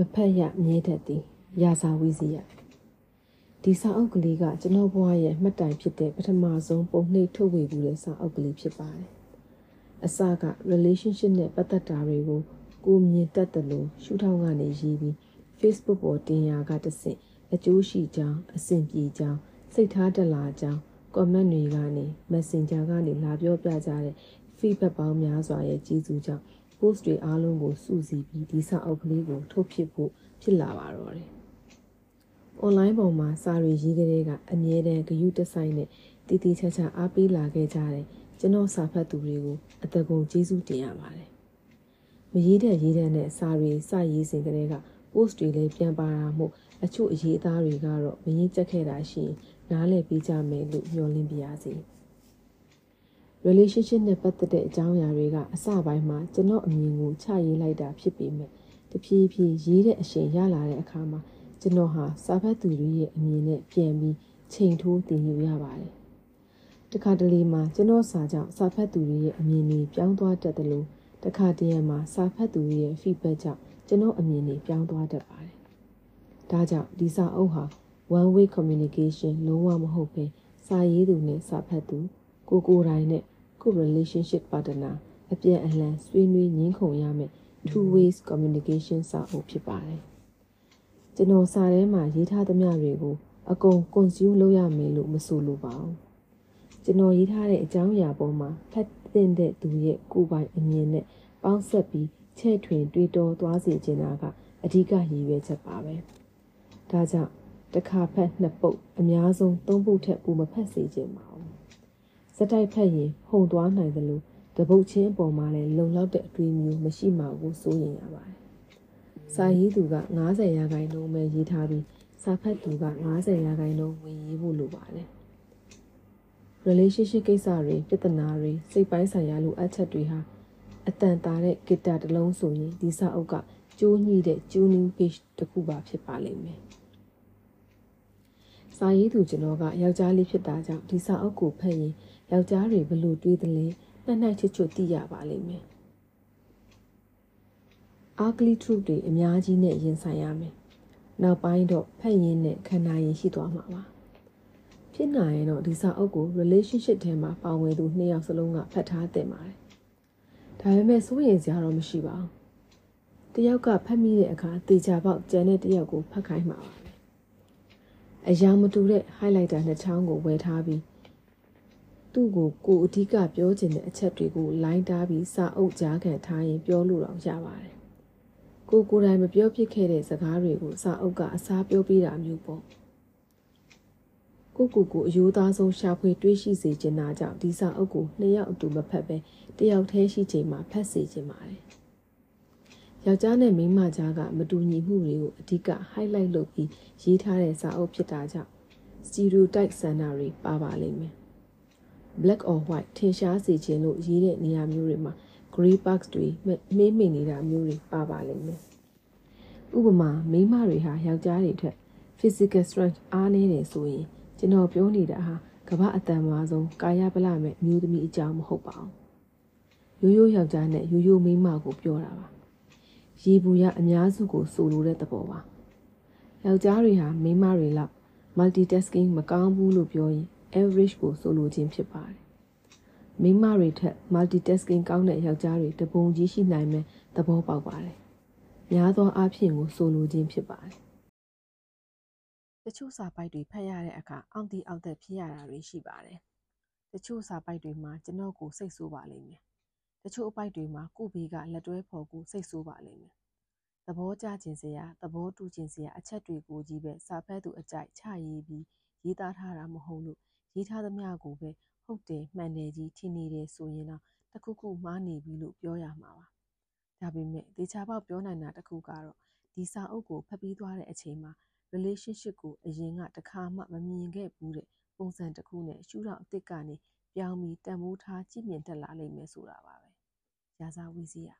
မဖက်ရမြဲတတ်သည်ရာဇာဝီစီယဒီစာအုပ်ကလေးကကျွန်တော်ဘဝရဲ့မှတ်တိုင်ဖြစ်တဲ့ပထမဆုံးပုံနှိပ်ထုတ်ဝေမှုတဲ့စာအုပ်ကလေးဖြစ်ပါတယ်အစက relationship နဲ့ပတ်သက်တာတွေကိုကိုမြင်တတ်တယ်လို့ရှုထောင့်ကနေရေးပြီး Facebook ပေါ်တင်ရာကတဆင့်အကျိုးရှိကြောင်းအဆင်ပြေကြောင်းစိတ်ထားတက်လာကြောင်း comment တွေကနေ Messenger ကနေလာပြောပြကြတဲ့ feedback ပေါင်းများစွာရဲ့ကြီးစုကြောင့် post တွေအားလုံးကိုစုစည်းပြီးဒီစာအုပ်ကလေးကိုထုတ်ဖြစ်ဖို့ဖြစ်လာပါတော့တယ်။ online ပေါ်မှာစာတွေရေးကလေးကအမြဲတမ်းဂရုတစိုက်နဲ့တည်တည်ချာချာအားပေးလာခဲ့ကြတယ်ကျွန်တော်စာဖတ်သူတွေကိုအတကုံကျေးဇူးတင်ရပါတယ်။မရေးတဲ့ရေးတဲ့နဲ့စာတွေစရေးစဉ်ကလေးက post တွေလည်းပြန်ပါတာမို့အချို့အရေးအသားတွေကတော့မရင်ကျက်ခဲ့တာရှိရင်နားလည်ပြီးကြမယ်လို့မျှော်လင့်ပါရစေ။ relationship နဲ့ပတ်သက်တဲ့အကြောင်းအရာတွေကအစပိုင်းမှာကျွန်တော်အမြင်ကိုချရေးလိုက်တာဖြစ်ပေမဲ့တဖြည်းဖြည်းရေးတဲ့အချိန်ရလာတဲ့အခါမှာကျွန်တော်ဟာစာဖတ်သူတွေရဲ့အမြင်နဲ့ပြန်ပြီးချိန်ထိုးတင်ယူရပါတယ်။တခါတလေမှာကျွန်တော်စာကြောင့်စာဖတ်သူတွေရဲ့အမြင်တွေပြောင်းသွားတတ်တယ်လို့တခါတရံမှာစာဖတ်သူတွေရဲ့ feedback ကြောင့်ကျွန်တော်အမြင်တွေပြောင်းသွားတတ်ပါတယ်။ဒါကြောင့်ဒီစာအုပ်ဟာ one way communication လုံးဝမဟုတ်ပဲစာရေးသူနဲ့စာဖတ်သူ ကိုကိုယ်တိုင်နဲ့ကို relationship partner အပြန်အလှန်ဆွေးနွေးငင်းခုန်ရမယ် two ways communication စာအုပ်ဖြစ်ပါတယ်။ကျွန်တော်စာထဲမှာရေးထားသမျှတွေကိုအကုန် consume လုပ်ရမယ်လို့မဆိုလိုပါဘူး။ကျွန်တော်ရေးထားတဲ့အကြောင်းအရာပေါ်မှာဖတ်သင့်တဲ့သူရဲ့ကိုယ်ပိုင်အမြင်နဲ့ပေါင်းဆက်ပြီးချဲ့ထွင်တွေးတောသွားစေချင်တာကအဓိကရည်ရွယ်ချက်ပါပဲ။ဒါကြောင့်တစ်ခါဖက်နှစ်ပုတ်အများဆုံးသုံးပုတ်ထက်ပိုမဖက်စေချင်ပါဘူး စက်တိုက်ဖက်ရင်ဟုန်သွားနိုင်သလိုတပုတ်ချင်းပေါ်မှာလည်းလုံလောက်တဲ့အတွေးမျိုးမရှိမှကိုစိုးရင်ရပါတယ်စာရေးသူက90ရာခိုင်နှုန်းပဲရေးထားပြီးစာဖတ်သူက90ရာခိုင်နှုန်းဝင်ရေးဖို့လိုပါတယ် relationship ကိစ္စတွေပြဿနာတွေစိတ်ပိုင်းဆိုင်ရာလိုအပ်ချက်တွေဟာအတန်တာတဲ့ဂီတာတစ်လုံးဆိုရင်ဒီစာအုပ်ကကျိုးညှိတဲ့ tuning page တစ်ခုပါဖြစ်ပါလိမ့်မယ်စာရေးသူကျွန်တော်ကယောက်ျားလေးဖြစ်တာကြောင့်ဒီစာအုပ်ကိုဖတ်ရင် ယောက်ျားတွေဘလို့တွေးသလဲနှက်နှက်ချွတ်ချွတ်သိရပါလိမ့်မယ်။ ugly truth တွေအများကြီးနဲ့ရင်ဆိုင်ရမယ်။နောက်ပိုင်းတော့ဖတ်ရင်းနဲ့ခန္ဓာရင်ရှိသွားမှာပါ။ဖြစ်နိုင်ရင်တော့ဒီစာအုပ်ကို relationship ထဲမှာပါဝင်သူနှစ်ယောက်စလုံးကဖတ်ထားသင့်ပါတယ်။ဒါပေမဲ့စိုးရိမ်စရာတော့မရှိပါဘူး။တယောက်ကဖတ်မိတဲ့အခါတေချာပေါက်ကျန်တဲ့တယောက်ကိုဖတ်ခိုင်းမှာပါပဲ။အရာမတူတဲ့ highlighter နှစ်ချောင်းကိုဝယ်ထားပြီး သူ့ကိုကိုအဓိကပြောချင်တဲ့အချက်တွေကိုလိုင်းတားပြီးစာအုပ်ကြားခံထားရင်ပြောလို့တော့ရပါတယ်။ကိုကိုယ်တိုင်မပြောဖြစ်ခဲ့တဲ့စကားတွေကိုစာအုပ်ကအစားပြောပြတာမျိုးပေါ့။ကိုကိုကိုအယိုးသားဆုံးရှာဖွေတွေးရှိစေချင်တာကြောင့်ဒီစာအုပ်ကိုနှစ်ယောက်အတူမဖတ်ပဲတယောက်တည်းရှိချိန်မှာဖတ်စေချင်ပါတယ်။ယောက်ျားနဲ့မိန်းမကြားကမတူညီမှုတွေကိုအဓိက highlight လုပ်ပြီးရေးထားတဲ့စာအုပ်ဖြစ်တာကြောင့် stereotype ဆန္ဒတွေပါပါလိမ့်မယ်။ black or white ထင်ရှားစေခြင်းလို့ရေးတဲ့နေရာမျိုးတွေမှာ gray box တွေမေးမိန်နေတာမျိုးတွေပါပါလိမ့်မယ်။ဥပမာမိန်းမတွေဟာယောက်ျားတွေထက် physical strength အားနည်းတယ်ဆိုရင်ကျွန်တော်ပြောနေတာဟာကမ္ဘာအတန်မာဆုံးကာယဗလမဲ့အမျိုးသမီးအကြောင်းမဟုတ်ပါဘူး။ရိုးရိုးယောက်ျားနဲ့ရိုးရိုးမိန်းမကိုပြောတာပါ။ရေဘူးရအများစုကိုဆိုလိုတဲ့သဘောပါ။ယောက်ျားတွေဟာမိန်းမတွေလောက် multitasking မကောင်းဘူးလို့ပြောရင် average ကိုဆိုလိုခြင်းဖြစ်ပါတယ်။မိန်းမတွေထက် multitasking ကောင်းတဲ့ယောက်ျားတွေတပုံကြီးရှိနိုင်မယ်သဘောပေါက်ပါတယ်။များသောအားဖြင့်ကိုဆိုလိုခြင်းဖြစ်ပါတယ်။တချို့စာပိုက်တွေဖတ်ရတဲ့အခါအောင့်တီအောက်သက်ဖြစ်ရတာတွေရှိပါတယ်။တချို့စာပိုက်တွေမှာကျွန်တော်ကိုစိတ်ဆိုးပါလိမ့်မယ်။တချို့အပိုက်တွေမှာကိုဘေးကလက်တွဲဖော်ကိုစိတ်ဆိုးပါလိမ့်မယ်။သဘောကျခြင်းစရာသဘောတူခြင်းစရာအချက်တွေကိုကြီးပဲစာဖတ်သူအကြိုက်ချရေးပြီးရေးသားထားတာမဟုတ်လို့ ရေးထားသမျှကိုပဲဟုတ်တယ်မှန်တယ်ကြီးထင်နေတယ်ဆိုရင်တော့တခုခုမှားနေပြီလို့ပြောရမှာပါဒါပေမဲ့ဒေချာပေါက်ပြောနိုင်တာတခုကတော့ဒီစာအုပ်ကိုဖတ်ပြီးသွားတဲ့အချိန်မှာ relationship ကိုအရင်ကတခါမှမမြင်ခဲ့ဘူးတဲ့ပုံစံတစ်ခုနဲ့ရှုထောင့်အစ်စ်ကနေပြောင်းပြီးတန်ဖိုးထားကြည့်မြင်တက်လာလိမ့်မယ်ဆိုတာပါပဲ။ရာဇဝီစီယာ